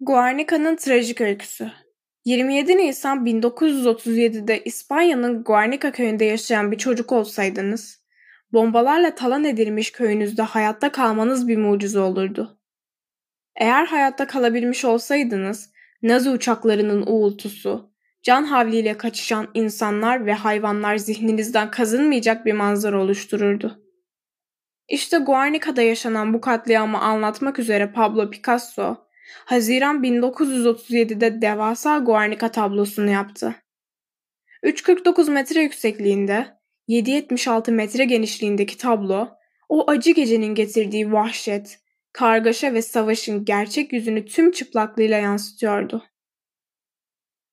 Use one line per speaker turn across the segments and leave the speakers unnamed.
Guernica'nın trajik öyküsü 27 Nisan 1937'de İspanya'nın Guernica köyünde yaşayan bir çocuk olsaydınız, bombalarla talan edilmiş köyünüzde hayatta kalmanız bir mucize olurdu. Eğer hayatta kalabilmiş olsaydınız, Nazi uçaklarının uğultusu, can havliyle kaçışan insanlar ve hayvanlar zihninizden kazınmayacak bir manzara oluştururdu. İşte Guernica'da yaşanan bu katliamı anlatmak üzere Pablo Picasso, Haziran 1937'de devasa Guernica tablosunu yaptı. 3.49 metre yüksekliğinde, 7.76 metre genişliğindeki tablo, o acı gecenin getirdiği vahşet, kargaşa ve savaşın gerçek yüzünü tüm çıplaklığıyla yansıtıyordu.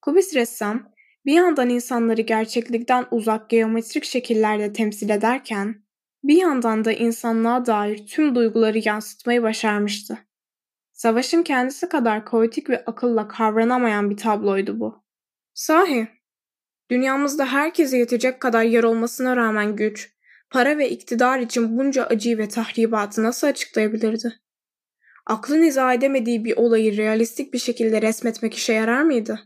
Kubis ressam, bir yandan insanları gerçeklikten uzak geometrik şekillerde temsil ederken, bir yandan da insanlığa dair tüm duyguları yansıtmayı başarmıştı. Savaşın kendisi kadar kaotik ve akılla kavranamayan bir tabloydu bu. Sahi, dünyamızda herkese yetecek kadar yer olmasına rağmen güç, para ve iktidar için bunca acıyı ve tahribatı nasıl açıklayabilirdi? Aklın izah edemediği bir olayı realistik bir şekilde resmetmek işe yarar mıydı?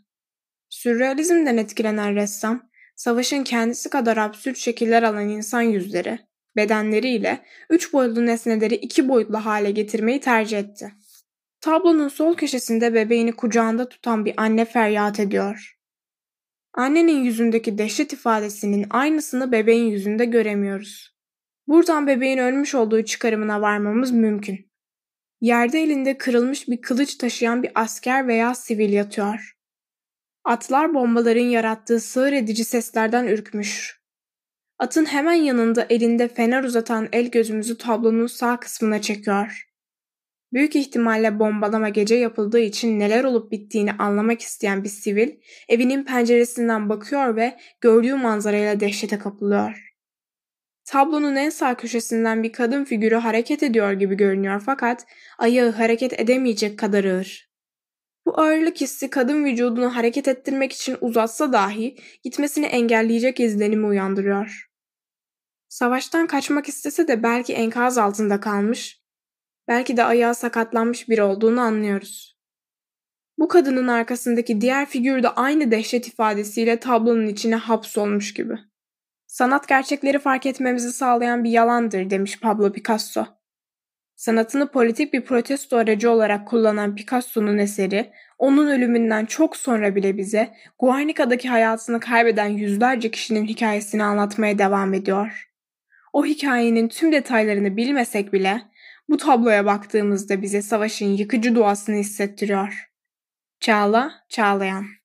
Sürrealizmden etkilenen ressam, savaşın kendisi kadar absürt şekiller alan insan yüzleri, bedenleriyle üç boyutlu nesneleri iki boyutlu hale getirmeyi tercih etti. Tablonun sol köşesinde bebeğini kucağında tutan bir anne feryat ediyor. Annenin yüzündeki dehşet ifadesinin aynısını bebeğin yüzünde göremiyoruz. Buradan bebeğin ölmüş olduğu çıkarımına varmamız mümkün. Yerde elinde kırılmış bir kılıç taşıyan bir asker veya sivil yatıyor. Atlar bombaların yarattığı sığır edici seslerden ürkmüş. Atın hemen yanında elinde fener uzatan el gözümüzü tablonun sağ kısmına çekiyor. Büyük ihtimalle bombalama gece yapıldığı için neler olup bittiğini anlamak isteyen bir sivil evinin penceresinden bakıyor ve gördüğü manzarayla dehşete kapılıyor. Tablonun en sağ köşesinden bir kadın figürü hareket ediyor gibi görünüyor fakat ayağı hareket edemeyecek kadar ağır. Bu ağırlık hissi kadın vücudunu hareket ettirmek için uzatsa dahi gitmesini engelleyecek izlenimi uyandırıyor. Savaştan kaçmak istese de belki enkaz altında kalmış belki de ayağı sakatlanmış biri olduğunu anlıyoruz. Bu kadının arkasındaki diğer figür de aynı dehşet ifadesiyle tablonun içine hapsolmuş gibi. Sanat gerçekleri fark etmemizi sağlayan bir yalandır demiş Pablo Picasso. Sanatını politik bir protesto aracı olarak kullanan Picasso'nun eseri, onun ölümünden çok sonra bile bize Guernica'daki hayatını kaybeden yüzlerce kişinin hikayesini anlatmaya devam ediyor. O hikayenin tüm detaylarını bilmesek bile bu tabloya baktığımızda bize savaşın yıkıcı doğasını hissettiriyor. Çağla, Çağlayan